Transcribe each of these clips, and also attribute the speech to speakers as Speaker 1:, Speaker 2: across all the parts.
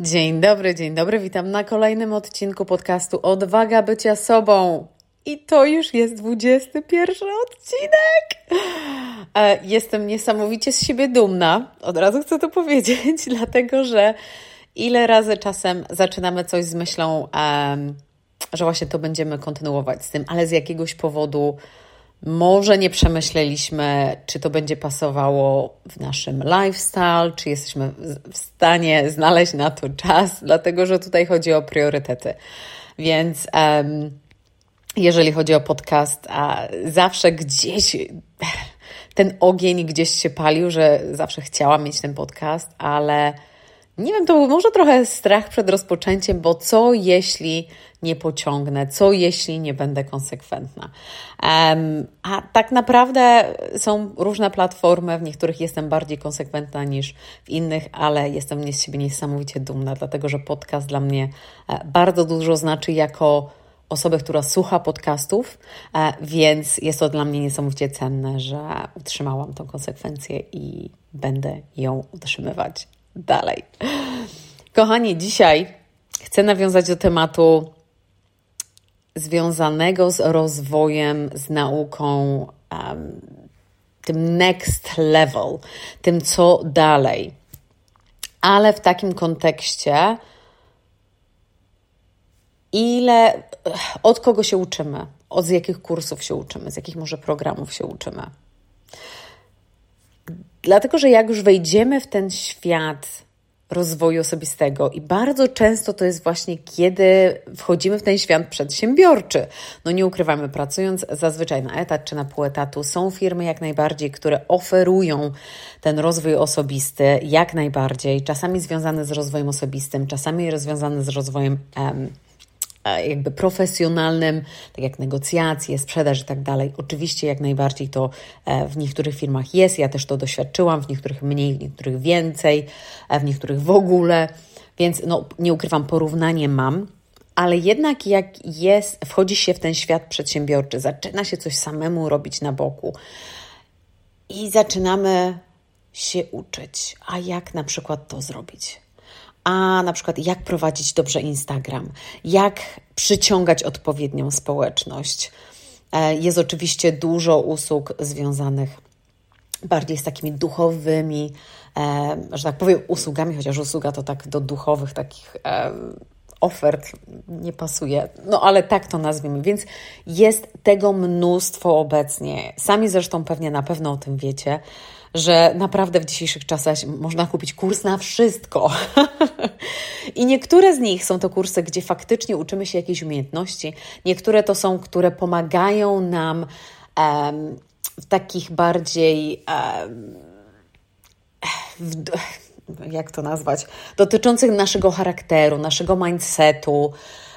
Speaker 1: Dzień dobry, dzień dobry. Witam na kolejnym odcinku podcastu Odwaga bycia sobą. I to już jest 21 odcinek. E, jestem niesamowicie z siebie dumna. Od razu chcę to powiedzieć, dlatego że ile razy czasem zaczynamy coś z myślą, że właśnie to będziemy kontynuować z tym, ale z jakiegoś powodu może nie przemyśleliśmy, czy to będzie pasowało w naszym lifestyle, czy jesteśmy w stanie znaleźć na to czas, dlatego że tutaj chodzi o priorytety. Więc um, jeżeli chodzi o podcast, a zawsze gdzieś ten ogień gdzieś się palił, że zawsze chciałam mieć ten podcast, ale nie wiem, to był może trochę strach przed rozpoczęciem, bo co jeśli nie pociągnę, co jeśli nie będę konsekwentna. Um, a tak naprawdę są różne platformy, w niektórych jestem bardziej konsekwentna niż w innych, ale jestem z siebie niesamowicie dumna, dlatego że podcast dla mnie e, bardzo dużo znaczy jako osobę, która słucha podcastów, e, więc jest to dla mnie niesamowicie cenne, że utrzymałam tą konsekwencję i będę ją utrzymywać dalej. Kochani, dzisiaj chcę nawiązać do tematu związanego z rozwojem, z nauką, um, tym next level, tym co dalej. Ale w takim kontekście, ile, od kogo się uczymy, od jakich kursów się uczymy, z jakich może programów się uczymy. Dlatego, że jak już wejdziemy w ten świat rozwoju osobistego i bardzo często to jest właśnie kiedy wchodzimy w ten świat przedsiębiorczy. No nie ukrywamy, pracując zazwyczaj na etat czy na pół etatu, są firmy jak najbardziej, które oferują ten rozwój osobisty jak najbardziej, czasami związany z rozwojem osobistym, czasami rozwiązany z rozwojem um, E, jakby profesjonalnym, tak jak negocjacje, sprzedaż i tak dalej. Oczywiście jak najbardziej to e, w niektórych firmach jest, ja też to doświadczyłam, w niektórych mniej, w niektórych więcej, e, w niektórych w ogóle, więc no, nie ukrywam, porównanie mam, ale jednak jak jest, wchodzi się w ten świat przedsiębiorczy, zaczyna się coś samemu robić na boku i zaczynamy się uczyć, a jak na przykład to zrobić? A na przykład jak prowadzić dobrze Instagram, jak przyciągać odpowiednią społeczność. E, jest oczywiście dużo usług związanych bardziej z takimi duchowymi, e, że tak powiem, usługami, chociaż usługa to tak do duchowych takich e, ofert nie pasuje, no ale tak to nazwijmy. Więc jest tego mnóstwo obecnie. Sami zresztą pewnie na pewno o tym wiecie że naprawdę w dzisiejszych czasach można kupić kurs na wszystko. I niektóre z nich są to kursy, gdzie faktycznie uczymy się jakiejś umiejętności, niektóre to są, które pomagają nam w takich bardziej. W, jak to nazwać? Dotyczących naszego charakteru, naszego mindsetu,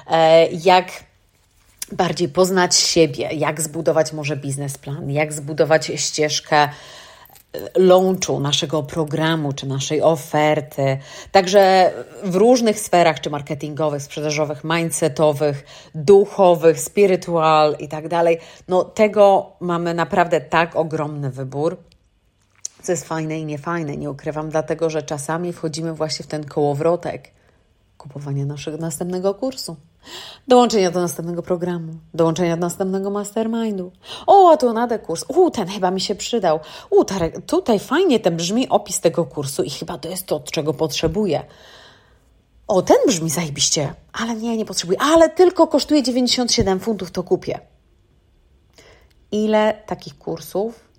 Speaker 1: e, jak bardziej poznać siebie, jak zbudować może biznesplan, jak zbudować ścieżkę launchu naszego programu czy naszej oferty. Także w różnych sferach, czy marketingowych, sprzedażowych, mindsetowych, duchowych, spiritual i tak dalej. No tego mamy naprawdę tak ogromny wybór. Co jest fajne i niefajne, nie ukrywam, dlatego że czasami wchodzimy właśnie w ten kołowrotek kupowania naszego następnego kursu. Dołączenia do następnego programu, dołączenia do następnego mastermindu. O, a tu nade kurs. U, ten chyba mi się przydał. U, Tarek, tutaj fajnie ten brzmi opis tego kursu i chyba to jest to, czego potrzebuję. O, ten brzmi zajebiście, ale nie, nie potrzebuję. Ale tylko kosztuje 97 funtów, to kupię. Ile takich kursów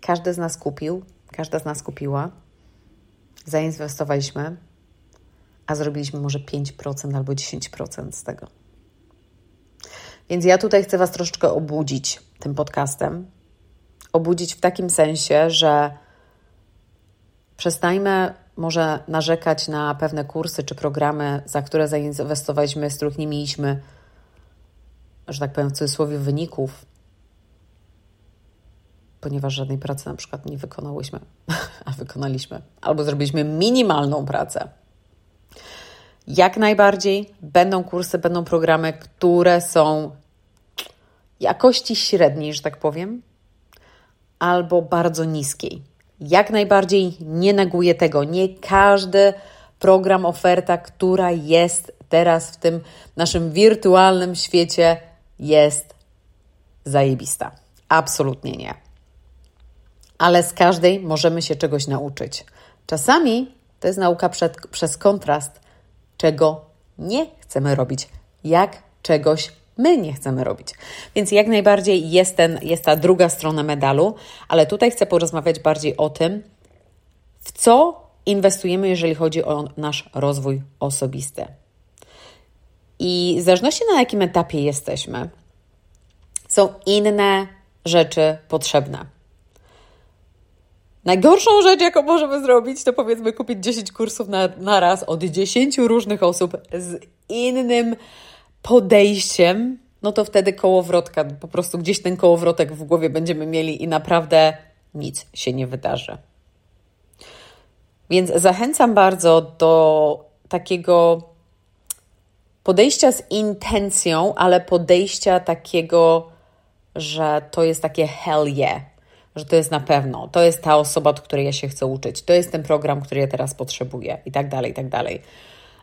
Speaker 1: każdy z nas kupił, każda z nas kupiła, zainwestowaliśmy, a zrobiliśmy może 5% albo 10% z tego. Więc ja tutaj chcę Was troszeczkę obudzić tym podcastem. Obudzić w takim sensie, że przestańmy może narzekać na pewne kursy czy programy, za które zainwestowaliśmy, z których nie mieliśmy, że tak powiem, w cudzysłowie wyników, ponieważ żadnej pracy na przykład nie wykonałyśmy, a wykonaliśmy, albo zrobiliśmy minimalną pracę. Jak najbardziej będą kursy, będą programy, które są jakości średniej, że tak powiem, albo bardzo niskiej. Jak najbardziej nie neguję tego. Nie każdy program, oferta, która jest teraz w tym naszym wirtualnym świecie, jest zajebista. Absolutnie nie. Ale z każdej możemy się czegoś nauczyć. Czasami to jest nauka przed, przez kontrast, czego nie chcemy robić, jak czegoś my nie chcemy robić. Więc jak najbardziej jest, ten, jest ta druga strona medalu, ale tutaj chcę porozmawiać bardziej o tym, w co inwestujemy, jeżeli chodzi o nasz rozwój osobisty. I w zależności na jakim etapie jesteśmy, są inne rzeczy potrzebne. Najgorszą rzecz, jaką możemy zrobić, to powiedzmy kupić 10 kursów na, na raz od 10 różnych osób z innym podejściem, no to wtedy kołowrotka, po prostu gdzieś ten kołowrotek w głowie będziemy mieli i naprawdę nic się nie wydarzy. Więc zachęcam bardzo do takiego podejścia z intencją, ale podejścia takiego, że to jest takie hell yeah, że to jest na pewno, to jest ta osoba, od której ja się chcę uczyć, to jest ten program, który ja teraz potrzebuję i tak dalej, i tak dalej.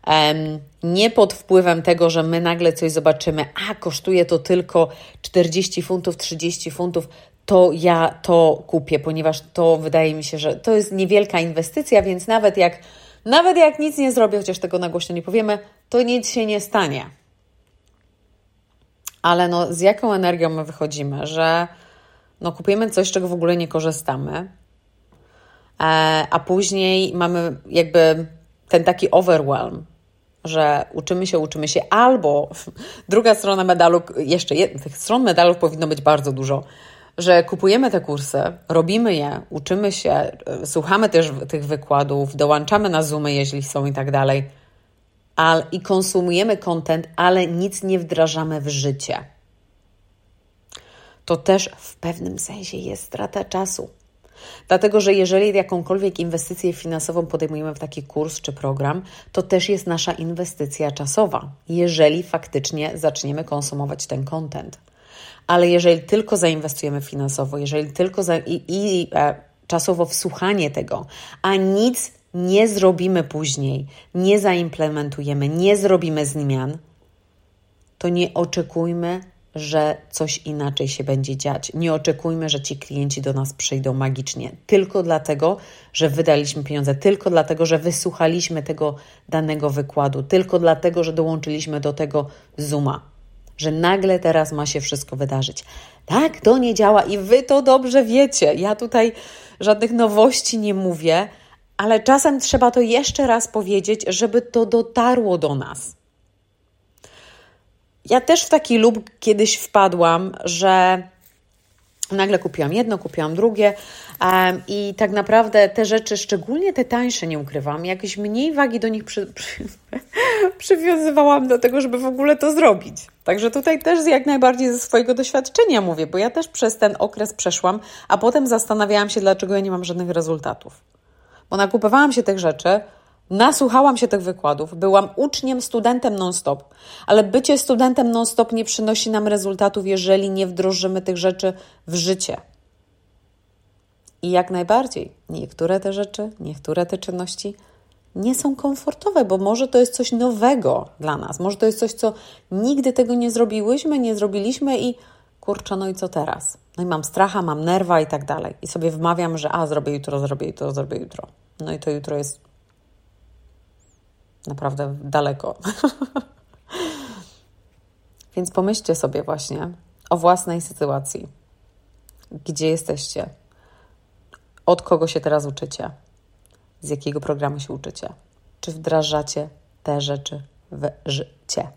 Speaker 1: Um, nie pod wpływem tego, że my nagle coś zobaczymy, a kosztuje to tylko 40 funtów, 30 funtów, to ja to kupię, ponieważ to wydaje mi się, że to jest niewielka inwestycja, więc nawet jak, nawet jak nic nie zrobię, chociaż tego na głośno nie powiemy, to nic się nie stanie. Ale no, z jaką energią my wychodzimy, że no, kupujemy coś, z czego w ogóle nie korzystamy, e, a później mamy jakby ten taki overwhelm, że uczymy się, uczymy się, albo druga strona medalu, jeszcze tych stron medalu powinno być bardzo dużo, że kupujemy te kursy, robimy je, uczymy się, słuchamy też tych wykładów, dołączamy na Zoomy, jeśli są i tak dalej, ale, i konsumujemy content, ale nic nie wdrażamy w życie. To też w pewnym sensie jest strata czasu. Dlatego, że jeżeli jakąkolwiek inwestycję finansową podejmujemy w taki kurs czy program, to też jest nasza inwestycja czasowa, jeżeli faktycznie zaczniemy konsumować ten content. Ale jeżeli tylko zainwestujemy finansowo, jeżeli tylko za, i, i e, czasowo wsłuchanie tego, a nic nie zrobimy później, nie zaimplementujemy, nie zrobimy zmian, to nie oczekujmy że coś inaczej się będzie dziać. Nie oczekujmy, że ci klienci do nas przyjdą magicznie, tylko dlatego, że wydaliśmy pieniądze, tylko dlatego, że wysłuchaliśmy tego danego wykładu, tylko dlatego, że dołączyliśmy do tego Zooma, że nagle teraz ma się wszystko wydarzyć. Tak, to nie działa i wy to dobrze wiecie. Ja tutaj żadnych nowości nie mówię, ale czasem trzeba to jeszcze raz powiedzieć, żeby to dotarło do nas. Ja też w taki lub kiedyś wpadłam, że nagle kupiłam jedno, kupiłam drugie um, i tak naprawdę te rzeczy, szczególnie te tańsze, nie ukrywam, jakieś mniej wagi do nich przy, przy, przywiązywałam do tego, żeby w ogóle to zrobić. Także tutaj też jak najbardziej ze swojego doświadczenia mówię, bo ja też przez ten okres przeszłam, a potem zastanawiałam się, dlaczego ja nie mam żadnych rezultatów. Bo nakupowałam się tych rzeczy, Nasłuchałam się tych wykładów, byłam uczniem, studentem non-stop, ale bycie studentem non-stop nie przynosi nam rezultatów, jeżeli nie wdrożymy tych rzeczy w życie. I jak najbardziej, niektóre te rzeczy, niektóre te czynności nie są komfortowe, bo może to jest coś nowego dla nas, może to jest coś, co nigdy tego nie zrobiłyśmy, nie zrobiliśmy i kurczę, no i co teraz? No i mam stracha, mam nerwa i tak dalej. I sobie wmawiam, że a, zrobię jutro, zrobię jutro, zrobię jutro. No i to jutro jest naprawdę daleko. Więc pomyślcie sobie właśnie o własnej sytuacji. Gdzie jesteście? Od kogo się teraz uczycie? Z jakiego programu się uczycie? Czy wdrażacie te rzeczy w życie?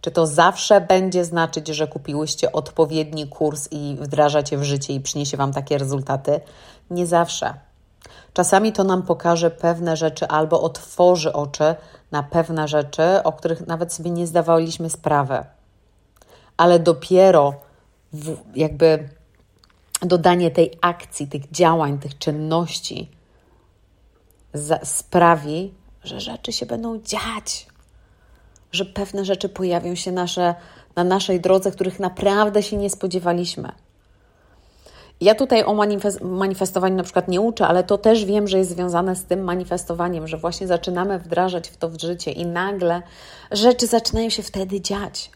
Speaker 1: Czy to zawsze będzie znaczyć, że kupiłyście odpowiedni kurs i wdrażacie w życie i przyniesie Wam takie rezultaty? Nie zawsze. Czasami to nam pokaże pewne rzeczy albo otworzy oczy na pewne rzeczy, o których nawet sobie nie zdawaliśmy sprawy. Ale dopiero w, jakby dodanie tej akcji, tych działań, tych czynności za, sprawi, że rzeczy się będą dziać, że pewne rzeczy pojawią się nasze, na naszej drodze, których naprawdę się nie spodziewaliśmy. Ja tutaj o manifestowaniu na przykład nie uczę, ale to też wiem, że jest związane z tym manifestowaniem, że właśnie zaczynamy wdrażać w to w życie i nagle rzeczy zaczynają się wtedy dziać.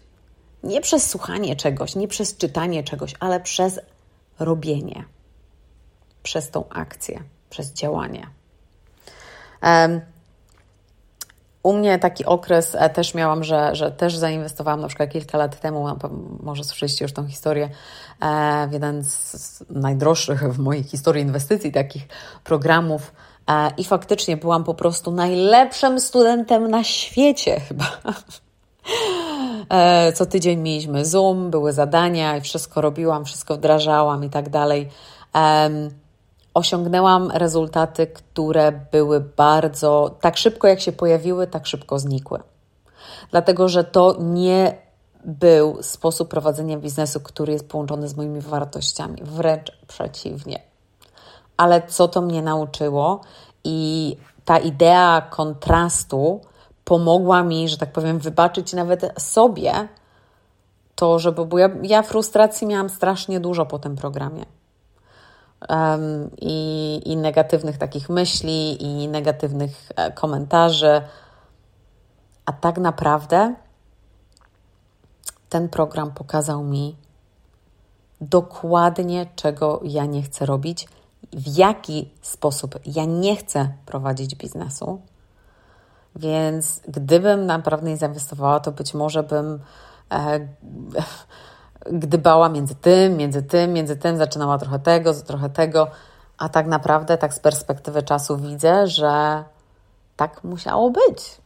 Speaker 1: Nie przez słuchanie czegoś, nie przez czytanie czegoś, ale przez robienie, przez tą akcję, przez działanie. Um, u mnie taki okres e, też miałam, że, że też zainwestowałam na przykład kilka lat temu, może słyszeliście już tą historię, e, w jeden z najdroższych w mojej historii inwestycji takich programów. E, I faktycznie byłam po prostu najlepszym studentem na świecie chyba. Co tydzień mieliśmy Zoom, były zadania i wszystko robiłam, wszystko wdrażałam i tak dalej osiągnęłam rezultaty, które były bardzo, tak szybko jak się pojawiły, tak szybko znikły. Dlatego, że to nie był sposób prowadzenia biznesu, który jest połączony z moimi wartościami, wręcz przeciwnie. Ale co to mnie nauczyło i ta idea kontrastu pomogła mi, że tak powiem, wybaczyć nawet sobie to, żeby, bo ja, ja frustracji miałam strasznie dużo po tym programie um, i, i negatywnych takich myśli, i negatywnych e, komentarzy. A tak naprawdę ten program pokazał mi dokładnie, czego ja nie chcę robić, w jaki sposób ja nie chcę prowadzić biznesu. Więc gdybym naprawdę nie zainwestowała, to być może bym e, gdybała między tym, między tym, między tym, zaczynała trochę tego, trochę tego, a tak naprawdę, tak z perspektywy czasu widzę, że tak musiało być.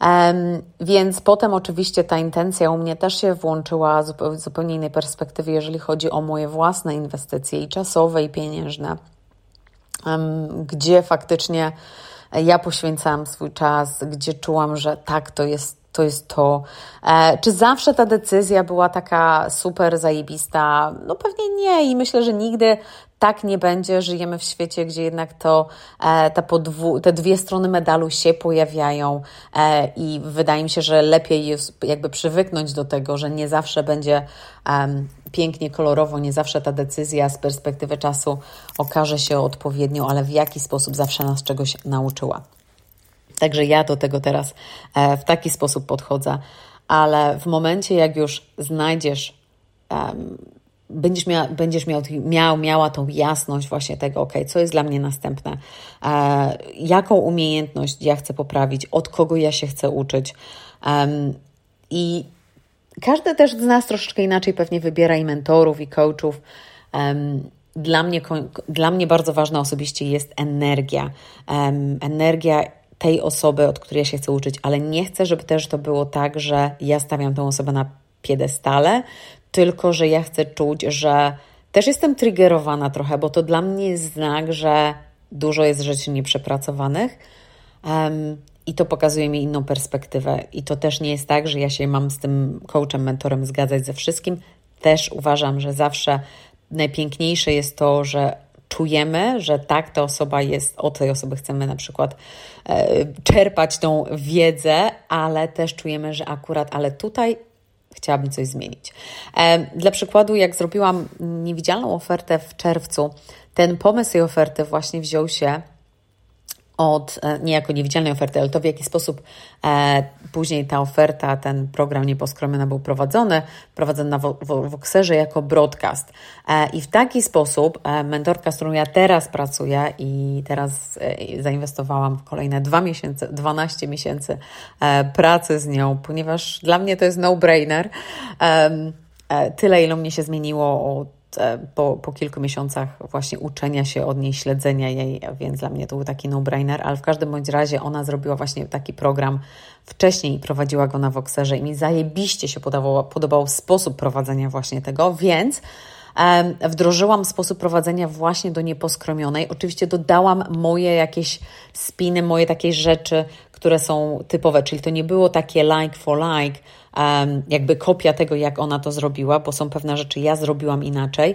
Speaker 1: Um, więc potem oczywiście ta intencja u mnie też się włączyła z zupełnie innej perspektywy, jeżeli chodzi o moje własne inwestycje i czasowe, i pieniężne, um, gdzie faktycznie ja poświęcałam swój czas, gdzie czułam, że tak, to jest to jest to. E, czy zawsze ta decyzja była taka super zajebista? No pewnie nie i myślę, że nigdy tak nie będzie. Żyjemy w świecie, gdzie jednak to te, podwu- te dwie strony medalu się pojawiają e, i wydaje mi się, że lepiej jest jakby przywyknąć do tego, że nie zawsze będzie pięknie, kolorowo, nie zawsze ta decyzja z perspektywy czasu okaże się odpowiednią, ale w jaki sposób zawsze nas czegoś nauczyła. Także ja do tego teraz e, w taki sposób podchodzę, ale w momencie, jak już znajdziesz, będziesz, mia, będziesz miał, miał, miała tą jasność właśnie tego, ok, co jest dla mnie następne, e, jaką umiejętność ja chcę poprawić, od kogo ja się chcę uczyć. I każdy też z nas troszeczkę inaczej pewnie wybiera i mentorów, i coachów. Dla mnie, dla mnie bardzo ważna osobiście jest energia. Energia tej osoby, od której ja się chcę uczyć, ale nie chcę, żeby też to było tak, że ja stawiam tą osobę na piedestale, tylko że ja chcę czuć, że też jestem triggerowana trochę, bo to dla mnie jest znak, że dużo jest rzeczy nieprzepracowanych. Um, i to pokazuje mi inną perspektywę. I to też nie jest tak, że ja się mam z tym coachem, mentorem zgadzać ze wszystkim. Też uważam, że zawsze najpiękniejsze jest to, że czujemy, że tak, ta osoba jest, od tej osoby chcemy na przykład e, czerpać tą wiedzę, ale też czujemy, że akurat, ale tutaj chciałabym coś zmienić. E, dla przykładu, jak zrobiłam niewidzialną ofertę w czerwcu, ten pomysł tej oferty właśnie wziął się od e, niejako niewidzialnej oferty, ale to w jaki sposób e, później ta oferta, ten program Nieposkromiona był prowadzony, prowadzony na Voxerze jako broadcast. E, I w taki sposób e, mentorka, z którą ja teraz pracuję i teraz e, zainwestowałam w kolejne dwa miesiące, 12 miesięcy e, pracy z nią, ponieważ dla mnie to jest no-brainer. Tyle, ile mnie się zmieniło od po, po kilku miesiącach właśnie uczenia się od niej, śledzenia jej, więc dla mnie to był taki no-brainer, ale w każdym bądź razie ona zrobiła właśnie taki program wcześniej i prowadziła go na Voxerze i mi zajebiście się podobał, podobał sposób prowadzenia właśnie tego, więc wdrożyłam sposób prowadzenia właśnie do nieposkromionej. Oczywiście dodałam moje jakieś spiny, moje takie rzeczy, które są typowe, czyli to nie było takie like for like, jakby kopia tego, jak ona to zrobiła, bo są pewne rzeczy ja zrobiłam inaczej.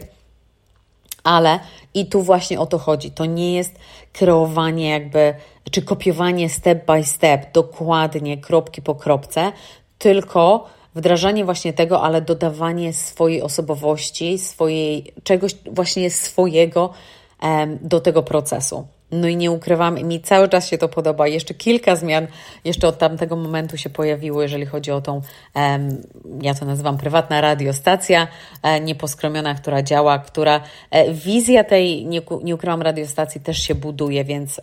Speaker 1: Ale i tu właśnie o to chodzi. To nie jest kreowanie, jakby, czy kopiowanie step by step, dokładnie, kropki po kropce, tylko wdrażanie właśnie tego, ale dodawanie swojej osobowości, swojej, czegoś właśnie swojego do tego procesu. No i nie ukrywam, mi cały czas się to podoba. Jeszcze kilka zmian jeszcze od tamtego momentu się pojawiły, jeżeli chodzi o tą, ja to nazywam prywatna radiostacja, e, nieposkromiona, która działa, która e, wizja tej, nie, nie ukrywam, radiostacji też się buduje, więc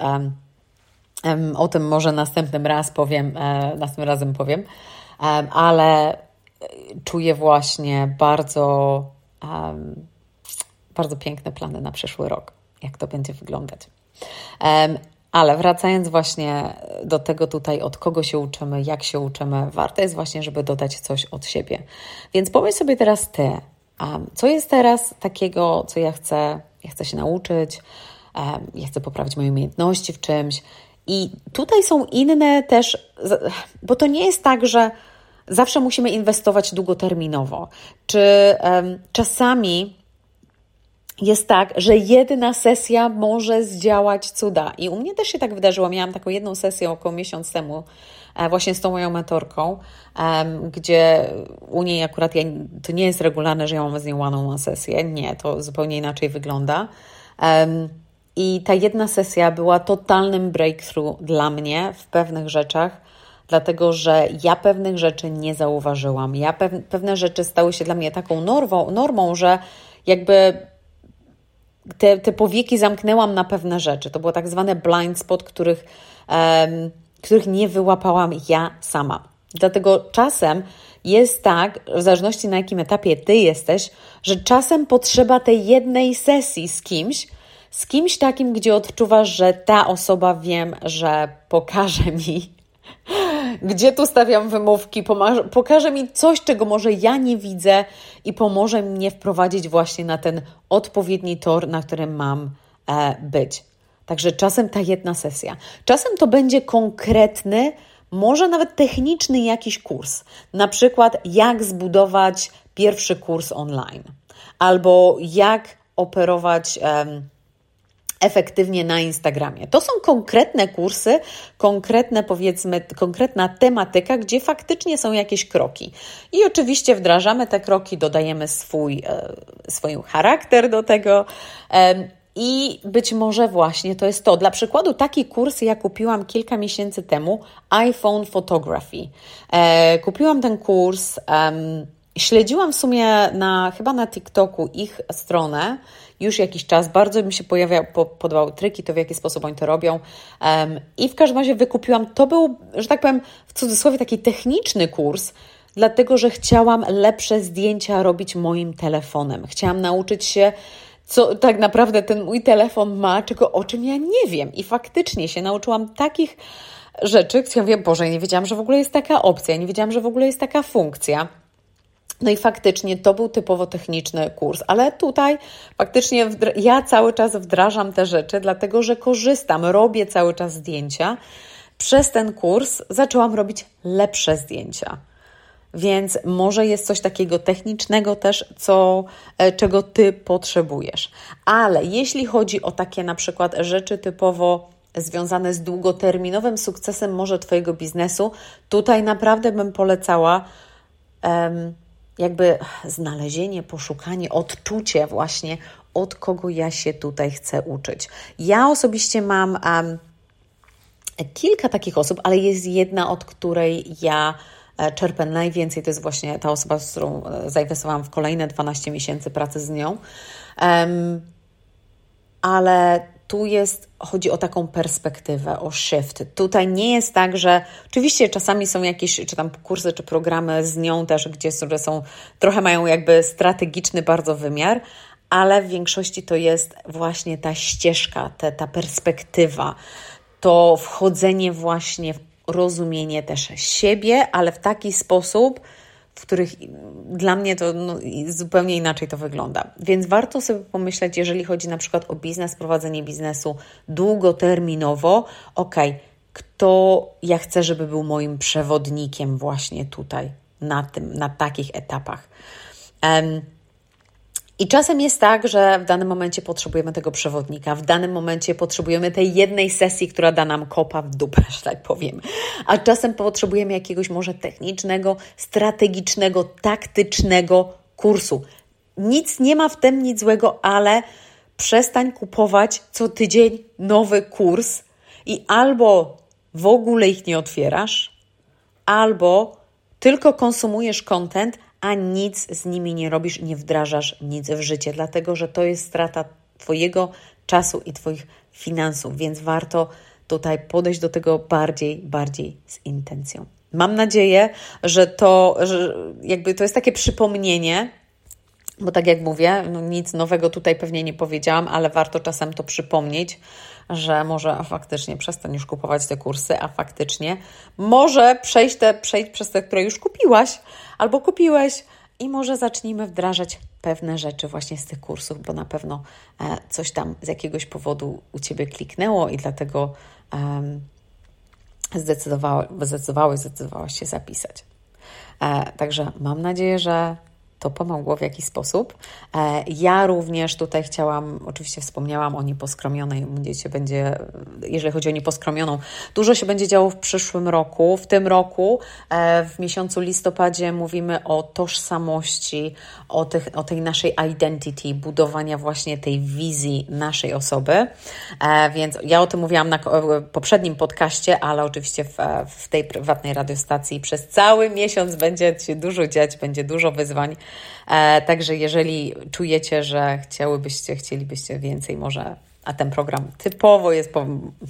Speaker 1: o tym może następnym raz powiem, e, następnym razem powiem, ale czuję właśnie bardzo, bardzo piękne plany na przyszły rok, jak to będzie wyglądać. Ale wracając właśnie do tego tutaj, od kogo się uczymy, jak się uczymy, warto jest właśnie, żeby dodać coś od siebie. Więc pomyśl sobie teraz ty, co jest teraz takiego, co ja chcę, ja chcę się nauczyć, ja chcę poprawić moje umiejętności w czymś. I tutaj są inne też, bo to nie jest tak, że zawsze musimy inwestować długoterminowo. Czy czasami jest tak, że jedna sesja może zdziałać cuda. I u mnie też się tak wydarzyło. Miałam taką jedną sesję około miesiąc temu, e, właśnie z tą moją mentorką, gdzie u niej akurat ja, to nie jest regularne, że ja mam z nią one sesję. Nie, to zupełnie inaczej wygląda. I ta jedna sesja była totalnym breakthrough dla mnie w pewnych rzeczach, dlatego że ja pewnych rzeczy nie zauważyłam. Ja pewne rzeczy stały się dla mnie taką normą, normą że jakby te, te powieki zamknęłam na pewne rzeczy. To było tak zwane blind spot, których, um, których nie wyłapałam ja sama. Dlatego czasem jest tak, w zależności na jakim etapie ty jesteś, że czasem potrzeba tej jednej sesji z kimś, z kimś takim, gdzie odczuwasz, że ta osoba wiem, że pokaże mi, gdzie tu stawiam wymówki, pokaże mi coś, czego może ja nie widzę i pomoże mnie wprowadzić właśnie na ten odpowiedni tor, na którym mam e, być. Także czasem ta jedna sesja. Czasem to będzie konkretny, może nawet techniczny jakiś kurs. Na przykład, jak zbudować pierwszy kurs online, albo jak operować. Um, efektywnie na Instagramie. To są konkretne kursy, konkretne powiedzmy, konkretna tematyka, gdzie faktycznie są jakieś kroki. I oczywiście wdrażamy te kroki, dodajemy swój, e, swój charakter do tego. I być może właśnie to jest to. Dla przykładu, taki kurs ja kupiłam kilka miesięcy temu iPhone Photography. E, kupiłam ten kurs. Śledziłam w sumie na, chyba na TikToku ich stronę już jakiś czas. Bardzo mi się pojawia, po, podobały tryki, to w jaki sposób oni to robią. Um, I w każdym razie wykupiłam, to był, że tak powiem, w cudzysłowie taki techniczny kurs, dlatego że chciałam lepsze zdjęcia robić moim telefonem. Chciałam nauczyć się, co tak naprawdę ten mój telefon ma, czego o czym ja nie wiem. I faktycznie się nauczyłam takich rzeczy, które ja mówię, Boże, nie wiedziałam, że w ogóle jest taka opcja, nie wiedziałam, że w ogóle jest taka funkcja. No i faktycznie to był typowo techniczny kurs, ale tutaj faktycznie ja cały czas wdrażam te rzeczy, dlatego że korzystam, robię cały czas zdjęcia. Przez ten kurs zaczęłam robić lepsze zdjęcia. Więc może jest coś takiego technicznego też, co, e, czego ty potrzebujesz. Ale jeśli chodzi o takie na przykład rzeczy typowo związane z długoterminowym sukcesem może Twojego biznesu, tutaj naprawdę bym polecała um, jakby znalezienie, poszukanie, odczucie właśnie, od kogo ja się tutaj chcę uczyć. Ja osobiście mam um, kilka takich osób, ale jest jedna, od której ja e, czerpę najwięcej. To jest właśnie ta osoba, z którą e, zainwestowałam w kolejne 12 miesięcy pracy z nią. Um, ale tu jest, chodzi o taką perspektywę, o shift. Tutaj nie jest tak, że oczywiście czasami są jakieś, czy tam kursy, czy programy z nią też, gdzie są, trochę mają jakby strategiczny bardzo wymiar, ale w większości to jest właśnie ta ścieżka, te, ta perspektywa, to wchodzenie właśnie w rozumienie też siebie, ale w taki sposób, w których dla mnie to no, zupełnie inaczej to wygląda. Więc warto sobie pomyśleć, jeżeli chodzi na przykład o biznes, prowadzenie biznesu długoterminowo, ok, kto ja chcę, żeby był moim przewodnikiem właśnie tutaj, na tym, na takich etapach. Um, I czasem jest tak, że w danym momencie potrzebujemy tego przewodnika, w danym momencie potrzebujemy tej jednej sesji, która da nam kopa w dupę, że tak powiem. A czasem potrzebujemy jakiegoś może technicznego, strategicznego, taktycznego kursu. Nic nie ma w tym nic złego, ale przestań kupować co tydzień nowy kurs i albo w ogóle ich nie otwierasz, albo tylko konsumujesz content, a nic z nimi nie robisz, nie wdrażasz nic w życie, dlatego że to jest strata Twojego czasu i Twoich finansów, więc warto tutaj podejść do tego bardziej, bardziej z intencją. Mam nadzieję, że to, że jakby to jest takie przypomnienie, bo tak jak mówię, no nic nowego tutaj pewnie nie powiedziałam, ale warto czasem to przypomnieć, że może faktycznie przestań już kupować te kursy, a faktycznie może przejść, te, przejść przez te, które już kupiłaś albo kupiłeś i może zacznijmy wdrażać pewne rzeczy właśnie z tych kursów, bo na pewno e, coś tam z jakiegoś powodu u Ciebie kliknęło i dlatego um, zdecydowałeś, zdecydowałaś się zapisać. E, także mam nadzieję, że to pomogło w jakiś sposób. E, ja również tutaj chciałam, oczywiście wspomniałam o nieposkromionej, dziecię będzie, jeżeli chodzi o nieposkromioną, dużo się będzie działo w przyszłym roku. W tym roku, e, w miesiącu listopadzie mówimy o tożsamości, o, tych, o tej naszej identity, budowania właśnie tej wizji naszej osoby. E, więc ja o tym mówiłam na poprzednim podcaście, ale oczywiście w, w tej prywatnej radiostacji przez cały miesiąc będzie się dużo dziać, będzie dużo wyzwań. E, także jeżeli czujecie, że chciałybyście, chcielibyście więcej, może a ten program typowo jest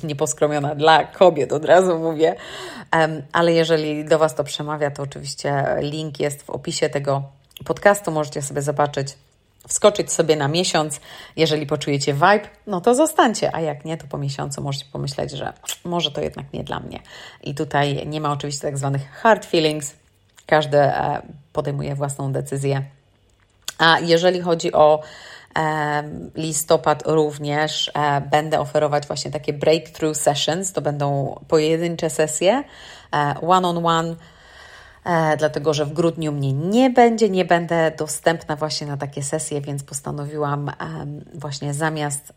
Speaker 1: nieposkromiona dla kobiet, od razu mówię. Ale jeżeli do Was to przemawia, to oczywiście link jest w opisie tego podcastu. Możecie sobie zobaczyć, wskoczyć sobie na miesiąc. Jeżeli poczujecie vibe, no to zostańcie, a jak nie, to po miesiącu możecie pomyśleć, że może to jednak nie dla mnie. I tutaj nie ma oczywiście tak zwanych hard feelings. Każdy e, podejmuje własną decyzję. A jeżeli chodzi o listopad również e, będę oferować właśnie takie breakthrough sessions. To będą pojedyncze sesje, e, one on one. dlatego, że w grudniu mnie nie będzie, nie będę dostępna właśnie na takie sesje, więc postanowiłam właśnie zamiast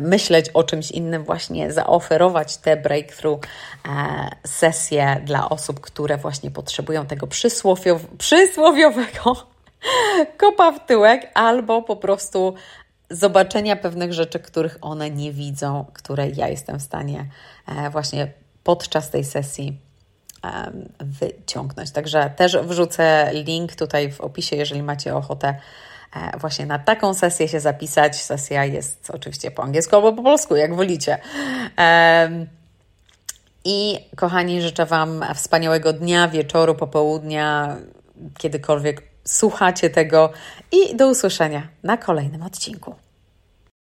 Speaker 1: myśleć o czymś innym, właśnie zaoferować te breakthrough e, sesje dla osób, które właśnie potrzebują tego przysłowiow przysłowiowego kopa w tyłek, albo po prostu zobaczenia pewnych rzeczy, których one nie widzą, które ja jestem w stanie e, właśnie podczas tej sesji wyciągnąć. Także też wrzucę link tutaj w opisie, jeżeli macie ochotę e, właśnie na taką sesję się zapisać. Sesja jest oczywiście po angielsku albo po polsku, jak wolicie. I kochani, życzę Wam wspaniałego dnia, wieczoru, popołudnia, kiedykolwiek słuchacie tego i do usłyszenia na kolejnym odcinku.